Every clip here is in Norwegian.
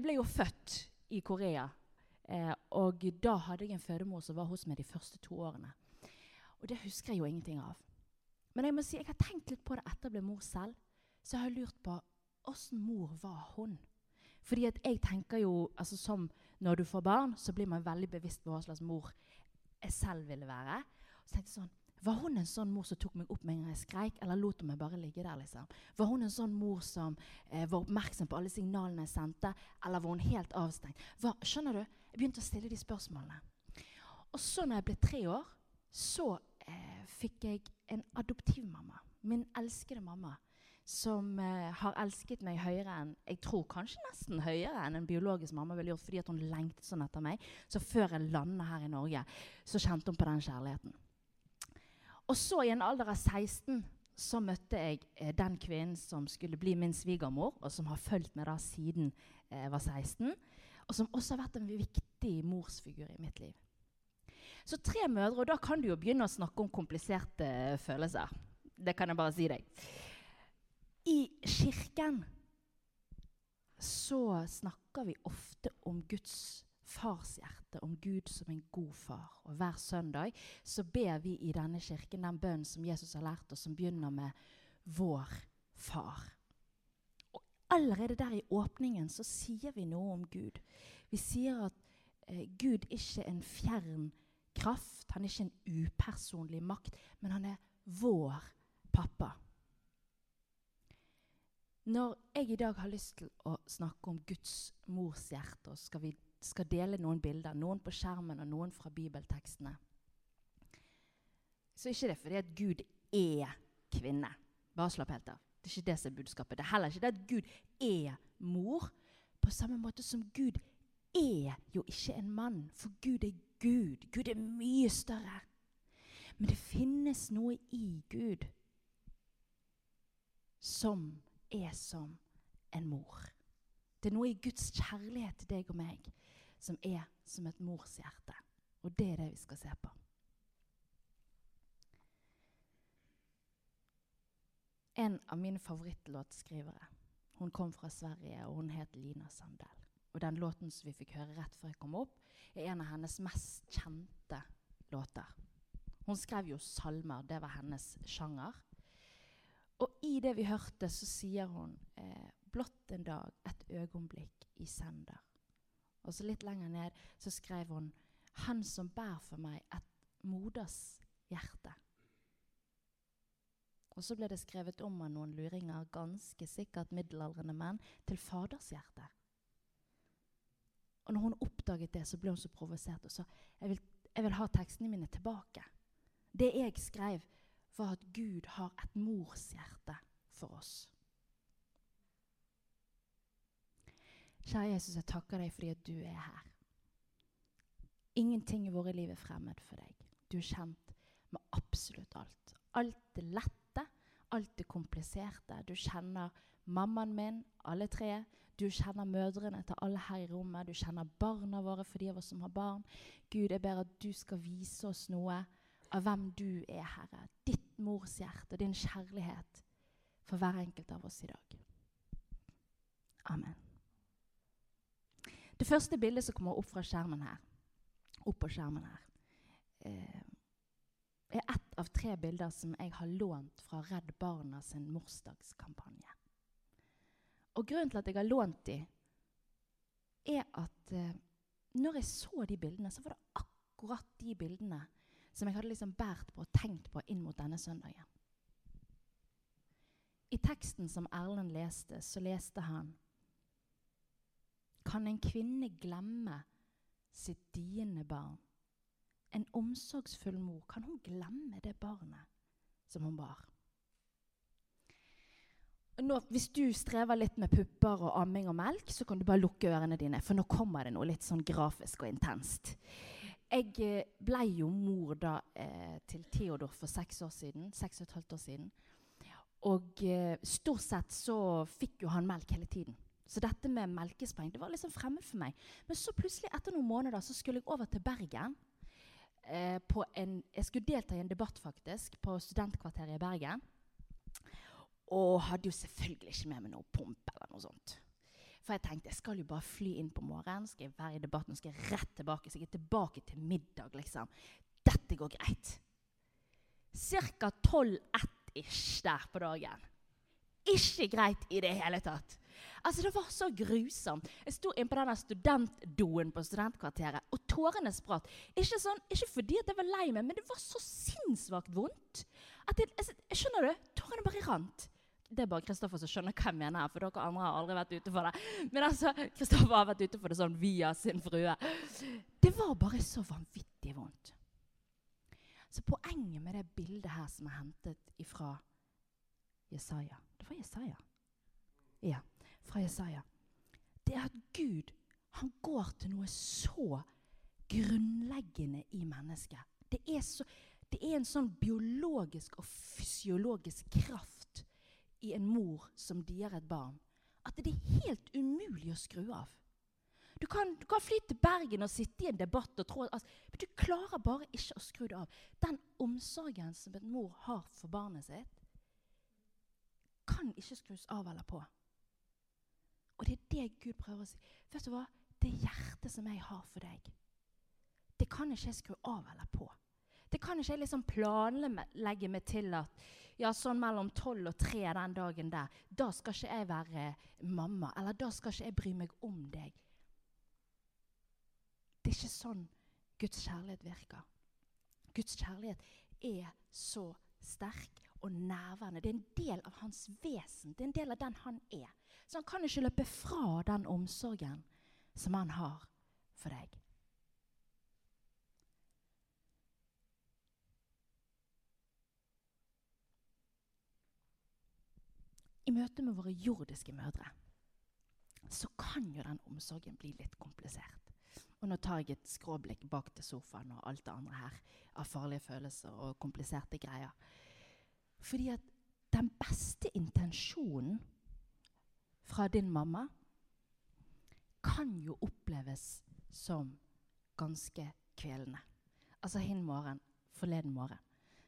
jeg ble jo født i Korea. Eh, og da hadde jeg en fødemor som var hos meg de første to årene. Og det husker jeg jo ingenting av. Men jeg må si, jeg har tenkt litt på det etter jeg ble mor selv. Så jeg har lurt på åssen mor var hun? Fordi at jeg tenker jo, altså som Når du får barn, så blir man veldig bevisst på hva slags mor jeg selv ville være. Så tenkte jeg sånn, Var hun en sånn mor som tok meg opp med en gang jeg skreik, eller lot hun meg bare ligge der? liksom? Var hun en sånn mor som eh, var oppmerksom på alle signalene jeg sendte, eller var hun helt avstengt? Hva, skjønner du? Jeg begynte å stille de spørsmålene. Og så når jeg ble tre år, så eh, fikk jeg en adoptivmamma. Min elskede mamma. Som eh, har elsket meg høyere enn jeg tror kanskje nesten høyere enn en biologisk mamma ville gjort fordi hun lengtet sånn etter meg. Så før jeg landet her i Norge, så kjente hun på den kjærligheten. Og så, i en alder av 16, så møtte jeg eh, den kvinnen som skulle bli min svigermor, og som har fulgt meg da siden jeg eh, var 16. Og som også har vært en viktig morsfigur i mitt liv. Så tre mødre, og da kan du jo begynne å snakke om kompliserte følelser. Det kan jeg bare si deg. I kirken så snakker vi ofte om Guds farshjerte, om Gud som en god far. Og hver søndag så ber vi i denne kirken den bønnen som Jesus har lært oss, som begynner med 'Vår Far'. Og allerede der i åpningen så sier vi noe om Gud. Vi sier at eh, Gud ikke er en fjern kraft, han er ikke en upersonlig makt, men han er vår pappa. Når jeg i dag har lyst til å snakke om Guds mors hjerte, og skal vi skal dele noen bilder, noen på skjermen og noen fra bibeltekstene, så ikke det fordi at Gud er kvinne. Bare slapp helt av. Det er ikke det som er budskapet. Det er heller ikke det at Gud er mor, på samme måte som Gud er jo ikke en mann, for Gud er Gud. Gud er mye større. Men det finnes noe i Gud som er som en mor. Det er noe i Guds kjærlighet til deg og meg som er som et morshjerte. Og det er det vi skal se på. En av mine favorittlåtskrivere hun kom fra Sverige, og hun het Lina Sandel. Og Den låten som vi fikk høre rett før jeg kom opp, er en av hennes mest kjente låter. Hun skrev jo salmer. Det var hennes sjanger. Og i det vi hørte, så sier hun eh, blott en dag, et øyeblikk i sender. Og så litt lenger ned så skrev hun 'Han som bær for meg et moders hjerte'. Og så ble det skrevet om av noen luringer, ganske sikkert middelaldrende menn, til faders hjerte. Og når hun oppdaget det, så ble hun så provosert og sa jeg vil, jeg vil ha tekstene mine tilbake. Det jeg skrev, var at Gud har et mors hjerte for oss. Kjære Jesus, jeg takker deg fordi at du er her. Ingenting i våre liv er fremmed for deg. Du er kjent med absolutt alt. Alt det lette, alt det kompliserte. Du kjenner mammaen min, alle tre. Du kjenner mødrene til alle her i rommet. Du kjenner barna våre for de av oss som har barn. Gud, jeg ber at du skal vise oss noe av hvem du er, Herre. Ditt mors hjerte, din kjærlighet for hver enkelt av oss i dag. Amen. Det første bildet som kommer opp fra skjermen her, opp på skjermen her, eh, er ett av tre bilder som jeg har lånt fra Redd Barna sin morsdagskampanje. Og Grunnen til at jeg har lånt de, er at eh, når jeg så de bildene, så var det akkurat de bildene som jeg hadde liksom båret på og tenkt på inn mot denne søndagen. I teksten som Erlend leste, så leste han kan en kvinne glemme sitt diende barn? En omsorgsfull mor, kan hun glemme det barnet som hun bar? Nå, hvis du strever litt med pupper og amming og melk, så kan du bare lukke ørene dine, for nå kommer det noe litt sånn grafisk og intenst. Jeg eh, ble jo mor da eh, til Theodor for seks år siden. Seks og et halvt år siden. Og eh, stort sett så fikk jo han melk hele tiden. Så dette med melkespreng det var liksom fremmed for meg. Men så plutselig etter noen måneder så skulle jeg over til Bergen. Eh, en, jeg skulle delta i en debatt faktisk på studentkvarteret i Bergen. Og hadde jo selvfølgelig ikke med meg noe pump eller noe sånt. For jeg tenkte jeg skal jo bare fly inn på morgenen, skal jeg være i debatten, skal jeg rett tilbake. Så jeg er tilbake til middag, liksom. Dette går greit. Cirka 12-1-ish der på dagen. Ikke greit i det hele tatt. Altså, Det var så grusomt. Jeg sto inne på denne studentdoen på studentkvarteret, og tårene spratt. Ikke, sånn, ikke fordi jeg var lei meg, men det var så sinnssvakt vondt. At jeg, jeg, skjønner du? Tårene bare rant. Det er bare Kristoffer som skjønner hva jeg mener. for dere andre har aldri vært ute for det. Men altså, Kristoffer har vært ute for det sånn via sin frue. Det var bare så vanvittig vondt. Så poenget med det bildet her som er hentet ifra Jesaja Det var Jesaja. Ja fra Jesaja, det er at Gud han går til noe så grunnleggende i mennesket. Det er, så, det er en sånn biologisk og fysiologisk kraft i en mor som dier et barn, at det er helt umulig å skru av. Du kan, du kan, fly til Bergen og sitte i en debatt og tro altså, Men du klarer bare ikke å skru det av. Den omsorgen som en mor har for barnet sitt, kan ikke skrus av eller på. Og det er det Gud prøver å si. Vet du hva? Det hjertet som jeg har for deg, det kan ikke jeg skru av eller på. Det kan ikke jeg liksom planlegge meg til at ja, sånn mellom tolv og tre den dagen der, da skal ikke jeg være mamma. Eller da skal ikke jeg bry meg om deg. Det er ikke sånn Guds kjærlighet virker. Guds kjærlighet er så sterk og nærværende. Det er en del av hans vesen. Det er en del av den han er. Så han kan ikke løpe fra den omsorgen som han har for deg. I møte med våre jordiske mødre så kan jo den omsorgen bli litt komplisert. Og nå tar jeg et skråblikk bak til sofaen og alt det andre her av farlige følelser og kompliserte greier. Fordi at den beste intensjonen fra din mamma kan jo oppleves som ganske kvelende. Altså hin morgen, forleden morgen,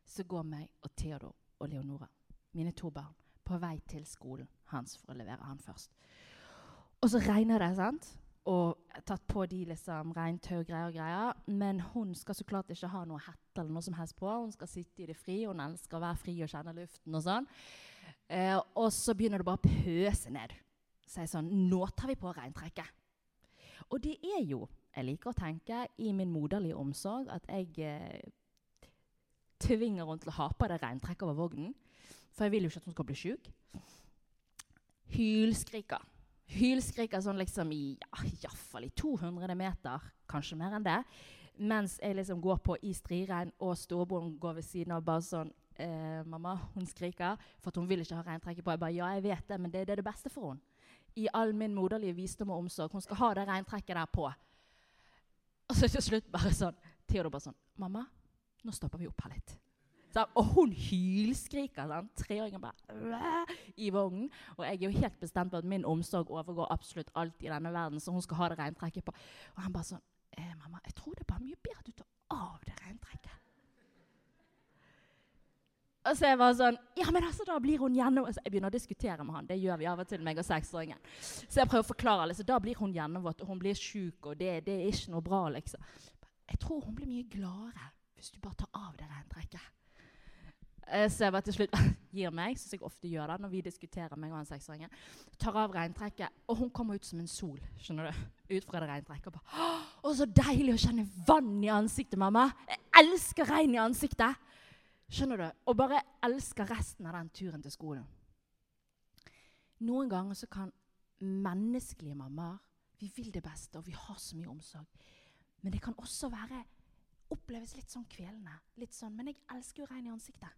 så går meg og Theodor og Leonora, mine to barn, på vei til skolen hans for å levere han først. Og så regner det, sant? Og tatt på de liksom regntau greier og greier. Men hun skal så klart ikke ha noe hette eller noe som helst på. Hun skal sitte i det fri. Hun elsker å være fri og kjenne luften og sånn. Eh, og så begynner det bare å pøse ned sier sånn Nå tar vi på regntrekket. Og det er jo Jeg liker å tenke i min moderlige omsorg at jeg eh, tvinger henne til å ha på det regntrekket over vognen. For jeg vil jo ikke at hun skal bli sjuk. Hylskriker. Hylskriker sånn liksom i ja, iallfall i 200 meter, kanskje mer enn det. Mens jeg liksom går på i striregn, og storebroren går ved siden av bare sånn eh, 'Mamma, hun skriker, for at hun vil ikke ha regntrekket på.' Jeg bare 'Ja, jeg vet det, men det, det er det beste for henne.' I all min moderlige visdom og omsorg. Hun skal ha det regntrekket der på. Og så til slutt bare sånn Theodor bare sånn 'Mamma, nå stopper vi opp her litt.' Så, og hun hylskriker. Sånn. Treåringen bare i vognen. Og jeg er jo helt bestemt på at min omsorg overgår absolutt alt i denne verden. Så hun skal ha det regntrekket på. Og han bare sånn eh, 'Mamma, jeg tror det er bare mye bedre du tar av det regntrekket.' Og så jeg var sånn Ja, men altså, da blir hun gjennom... Altså, jeg begynner å diskutere med han. Det gjør vi av og til, meg og seksåringen. Så jeg prøver å forklare liksom, Da blir hun gjennomvåt, og hun blir sjuk, og det, det, er ikke noe bra, liksom. Jeg tror hun blir mye gladere hvis du bare tar av det regntrekket. Eh, så jeg bare til slutt gir meg, som jeg ofte gjør da, når vi diskuterer meg og han seksåringen. Tar av regntrekket, og hun kommer ut som en sol. skjønner du? Ut fra det regntrekket. Og bare Å, så deilig å kjenne vann i ansiktet, mamma! Jeg elsker regn i ansiktet! Skjønner du? Og bare elsker resten av den turen til skolen. Noen ganger så kan menneskelige mammaer Vi vil det beste, og vi har så mye omsorg. Men det kan også være oppleves litt sånn kvelende. Litt sånn 'Men jeg elsker jo regn i ansiktet'.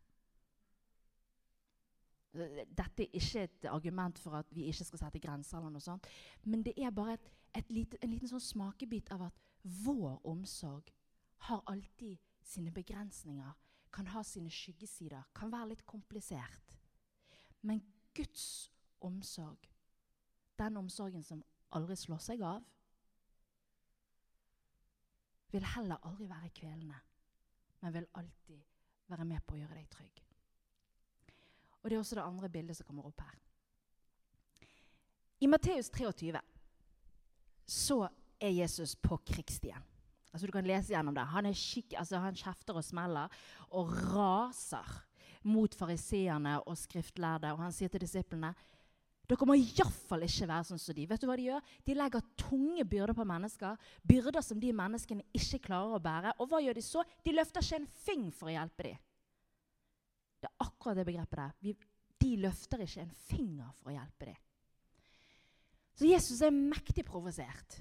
Dette er ikke et argument for at vi ikke skal sette grenser, eller noe sånt, men det er bare et, et lite, en liten sånn smakebit av at vår omsorg har alltid sine begrensninger kan ha sine skyggesider, kan være litt komplisert. Men Guds omsorg, den omsorgen som aldri slår seg av, vil heller aldri være kvelende, men vil alltid være med på å gjøre deg trygg. Og Det er også det andre bildet som kommer opp her. I Matteus 23 så er Jesus på krigsstien. Altså Du kan lese gjennom det. Han, skikk, altså han kjefter og smeller og raser mot fariseerne og skriftlærde. Og han sier til disiplene dere må iallfall ikke være sånn som de. Vet du hva De gjør? De legger tunge byrder på mennesker. Byrder som de menneskene ikke klarer å bære. Og hva gjør de så? De løfter ikke en fing for å hjelpe dem. Det er akkurat det begrepet der. De løfter ikke en finger for å hjelpe dem. Så Jesus er mektig provosert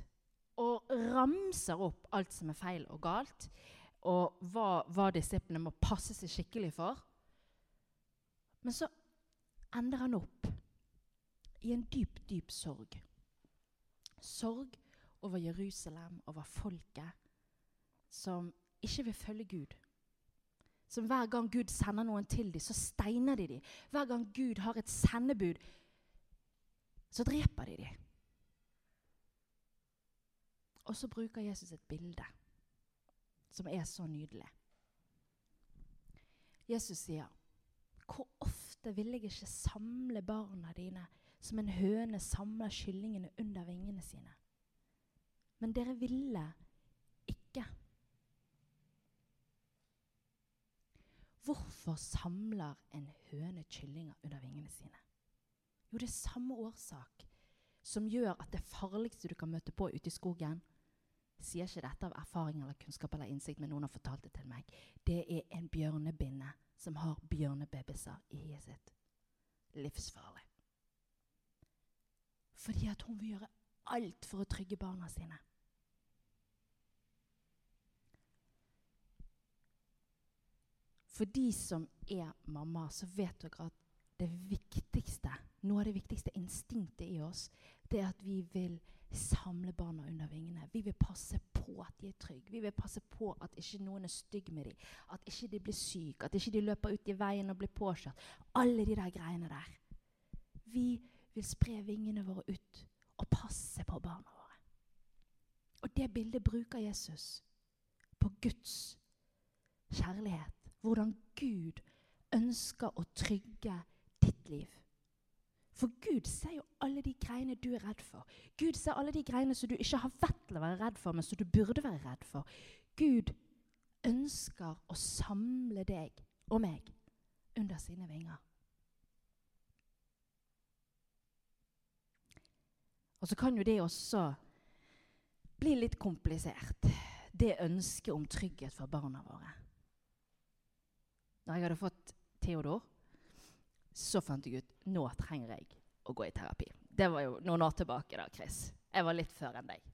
og ramser opp alt som er feil og galt, og hva, hva disiplene må passe seg skikkelig for. Men så ender han opp i en dyp, dyp sorg. Sorg over Jerusalem, over folket som ikke vil følge Gud. Som hver gang Gud sender noen til dem, så steiner de dem. Hver gang Gud har et sendebud, så dreper de dem. Og så bruker Jesus et bilde som er så nydelig. Jesus sier, 'Hvor ofte vil jeg ikke samle barna dine' som en høne samler kyllingene under vingene sine. Men dere ville ikke. Hvorfor samler en høne kyllinger under vingene sine? Jo, det er samme årsak som gjør at det farligste du kan møte på ute i skogen Sier ikke dette av erfaring eller kunnskap eller innsikt, men noen har fortalt det til meg. Det er en bjørnebinne som har bjørnebebiser i hiet sitt. Livsfarlig. Fordi at hun vil gjøre alt for å trygge barna sine. For de som er mamma, så vet dere at det viktigste, noe av det viktigste instinktet i oss, det er at vi vil samle barna under vingene. Vi vil passe på at de er trygge. Vi vil passe på at ikke noen er stygg med dem. At ikke de blir syke, at ikke de løper ut i veien og blir påkjørt. Alle de der greiene der. Vi vil spre vingene våre ut og passe på barna våre. Og det bildet bruker Jesus på Guds kjærlighet. Hvordan Gud ønsker å trygge ditt liv. For Gud ser jo alle de greiene du er redd for. Gud ser alle de greiene som du ikke har vett til å være redd for, men som du burde være redd for. Gud ønsker å samle deg og meg under sine vinger. Og så kan jo det også bli litt komplisert, det ønsket om trygghet for barna våre. Da jeg hadde fått Theodor, så fant jeg ut nå trenger jeg å gå i terapi. Det var jo noen år tilbake, da, Chris. Jeg var litt før enn deg.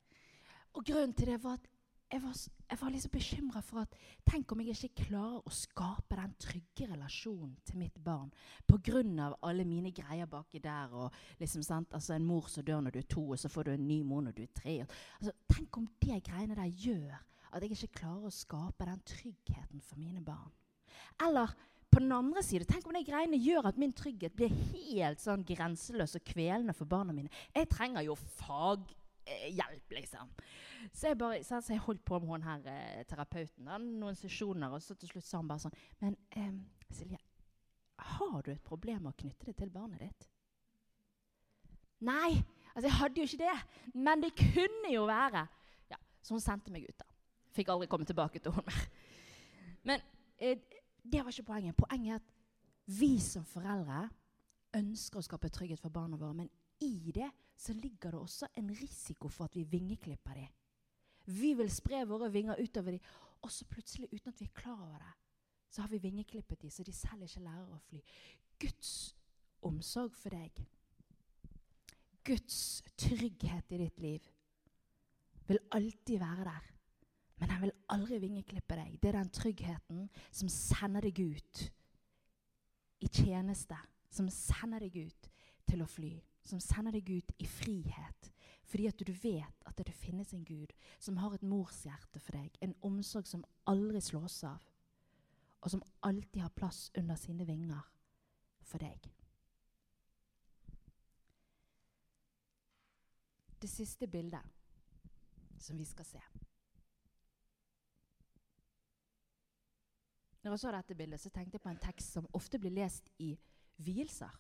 Og grunnen til det var at jeg var, jeg var liksom bekymra for at Tenk om jeg ikke klarer å skape den trygge relasjonen til mitt barn pga. alle mine greier baki der. og liksom, sant, altså En mor som dør når du er to, og så får du en ny mor når du er tre. Altså, tenk om de greiene der gjør at jeg ikke klarer å skape den tryggheten for mine barn. Eller på den andre side, tenk om de greiene gjør at min trygghet blir helt sånn grenseløs og kvelende for barna mine. Jeg trenger jo fag Eh, liksom. Så jeg, bare, så jeg holdt på med hun her eh, terapeuten da, noen sesjoner, og så til slutt sa han bare sånn Men eh, Silje, har du et problem med å knytte det til barnet ditt? Nei, altså jeg hadde jo ikke det. Men det kunne jo være. Ja, Så hun sendte meg ut, da. Fikk aldri komme tilbake til henne mer. Men eh, det var ikke poenget. Poenget er at vi som foreldre ønsker å skape trygghet for barna våre, men i det så ligger det også en risiko for at vi vingeklipper dem. Vi vil spre våre vinger utover dem, og så plutselig, uten at vi er klar over det, så har vi vingeklippet dem, så de selv ikke lærer å fly. Guds omsorg for deg, Guds trygghet i ditt liv, vil alltid være der. Men han vil aldri vingeklippe deg. Det er den tryggheten som sender deg ut i tjeneste. Som sender deg ut til å fly som sender deg ut i frihet. Fordi at du vet at det finnes en Gud som har et morshjerte for deg. En omsorg som aldri slås av, og som alltid har plass under sine vinger for deg. Det siste bildet som vi skal se. Når jeg så dette bildet, så tenkte jeg på en tekst som ofte blir lest i vielser.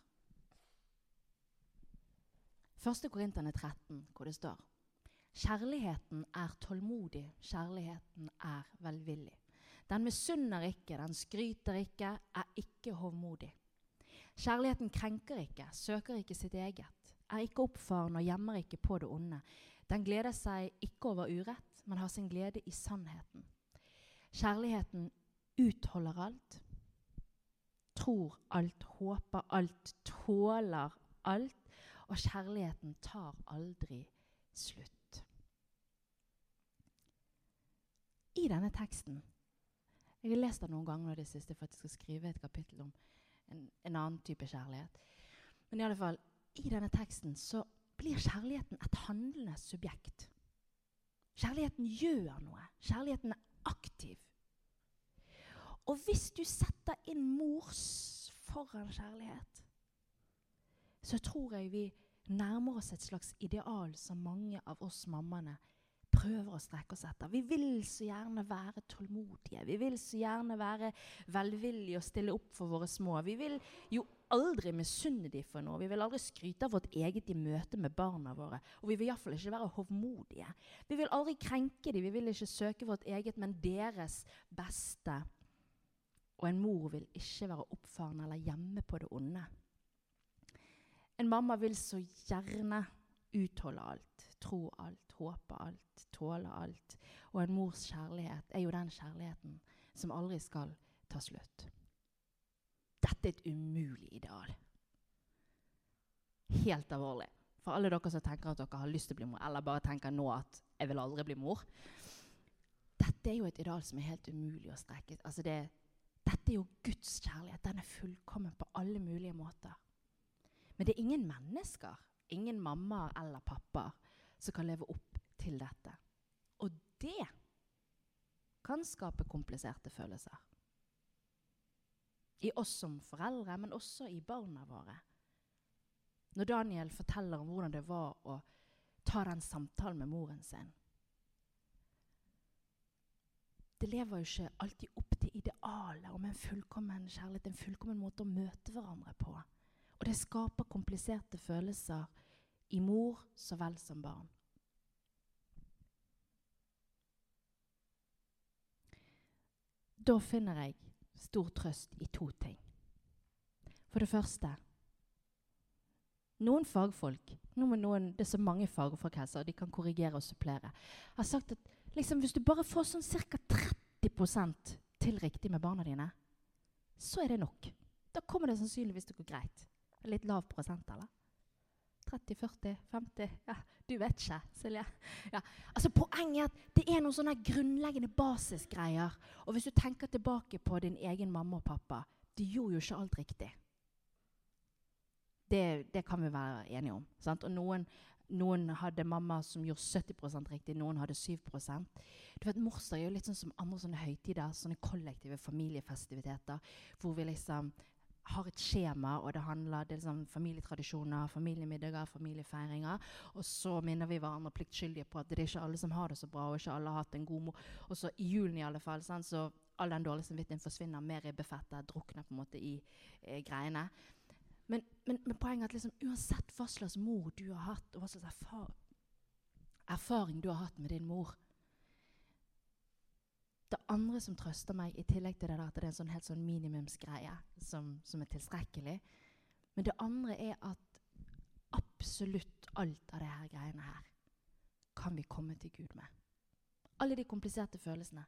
1. Korinterne 13, hvor det står Kjærligheten er tålmodig, kjærligheten er velvillig. Den misunner ikke, den skryter ikke, er ikke hovmodig. Kjærligheten krenker ikke, søker ikke sitt eget, er ikke oppfarende og gjemmer ikke på det onde. Den gleder seg ikke over urett, men har sin glede i sannheten. Kjærligheten utholder alt, tror alt, håper alt, tåler alt, og kjærligheten tar aldri slutt. I denne teksten Jeg har lest den noen ganger det siste for at jeg skal skrive et kapittel om en, en annen type kjærlighet. Men i alle fall, i denne teksten så blir kjærligheten et handlende subjekt. Kjærligheten gjør noe. Kjærligheten er aktiv. Og hvis du setter inn mors foran kjærlighet, så tror jeg vi nærmer oss et slags ideal som mange av oss mammaene prøver å strekke oss etter. Vi vil så gjerne være tålmodige. Vi vil så gjerne være velvillige og stille opp for våre små. Vi vil jo aldri misunne dem for noe. Vi vil aldri skryte av vårt eget i møte med barna våre. Og vi vil iallfall ikke være hovmodige. Vi vil aldri krenke dem. Vi vil ikke søke vårt eget, men deres beste. Og en mor vil ikke være oppfarende eller hjemme på det onde. En mamma vil så gjerne utholde alt, tro alt, håpe alt, tåle alt. Og en mors kjærlighet er jo den kjærligheten som aldri skal ta slutt. Dette er et umulig ideal. Helt alvorlig. For alle dere som tenker at dere har lyst til å bli mor, eller bare tenker nå at 'jeg vil aldri bli mor'. Dette er jo et ideal som er helt umulig å strekke. Altså det, dette er jo Guds kjærlighet. Den er fullkommen på alle mulige måter. Men det er ingen mennesker, ingen mamma eller pappa, som kan leve opp til dette. Og det kan skape kompliserte følelser. I oss som foreldre, men også i barna våre. Når Daniel forteller om hvordan det var å ta den samtalen med moren sin. Det lever jo ikke alltid opp til idealet om en fullkommen kjærlighet, en fullkommen måte å møte hverandre på. Og det skaper kompliserte følelser i mor så vel som barn. Da finner jeg stor trøst i to ting. For det første Noen fagfolk noen, Det er så mange fagfolk her, så de kan korrigere og supplere. har sagt at liksom, hvis du bare får sånn ca. 30 til riktig med barna dine, så er det nok. Da kommer det sannsynligvis til å gå greit. Litt lav prosent, eller? 30, 40, 50 Ja, du vet ikke, Silje. Ja. Altså, poenget er at det er noen sånne grunnleggende basisgreier. Og hvis du tenker tilbake på din egen mamma og pappa De gjorde jo ikke alt riktig. Det, det kan vi være enige om. Sant? Og noen, noen, hadde mamma som gjorde 70% riktig, noen hadde 7% Du vet, Morsdag er jo litt sånn som andre sånne høytider, sånne kollektive familiefestiviteter, hvor vi liksom har et skjema, og det handler det liksom familietradisjoner, familiemiddager, familiefeiringer. Og så minner vi hverandre pliktskyldige på at det er ikke alle som har det så bra, og ikke alle har hatt en god mor. Og så i julen i alle fall, sånn, så all den dårlige samvittigheten forsvinner, mer ribbefettet drukner på en måte i eh, greiene. Men, men, men, poenget er at liksom, uansett hva slags mor du har hatt, og hva slags erfar erfaring du har hatt med din mor, det andre som trøster meg, i tillegg til det at det er en sånn helt sånn minimumsgreie som, som, er tilstrekkelig Men det andre er at absolutt alt av disse greiene her kan vi komme til Gud med. Alle de kompliserte følelsene.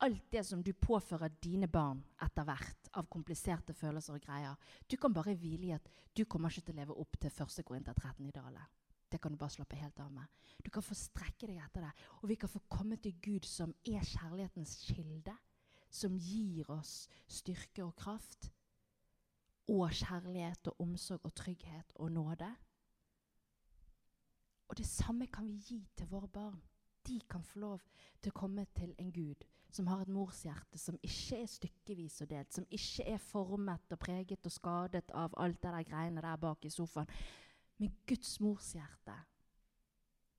Alt det som du påfører dine barn etter hvert av kompliserte følelser og greier. Du kan bare hvile i at du kommer ikke til å leve opp til 1. Korinter 13 i Dale. Det kan du bare slappe helt av med. Du kan få strekke deg etter det. Og vi kan få komme til Gud, som er kjærlighetens kilde. Som gir oss styrke og kraft. Og kjærlighet og omsorg og trygghet og nåde. Og det samme kan vi gi til våre barn. De kan få lov til å komme til en Gud som har et morshjerte som ikke er stykkevis og delt, som ikke er formet og preget og skadet av alt det der greiene der bak i sofaen, men Guds mors hjerte,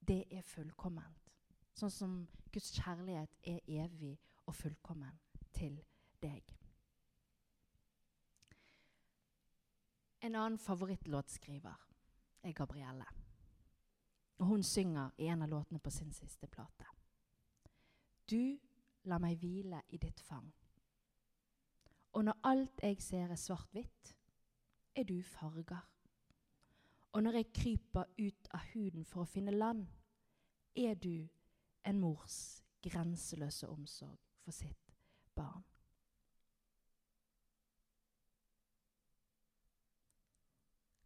det er fullkomment. Sånn som Guds kjærlighet er evig og fullkommen til deg. En annen favorittlåtskriver er Gabrielle. Og hun synger i en av låtene på sin siste plate. Du la meg hvile i ditt fang. Og når alt jeg ser er svart-hvitt, er du farger. Og når jeg kryper ut av huden for å finne land, er du en mors grenseløse omsorg for sitt barn.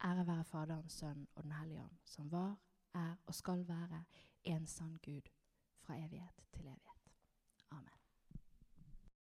Ære være Faderen, Sønnen og Den hellige ånd, som var, er og skal være en sann Gud fra evighet til evighet.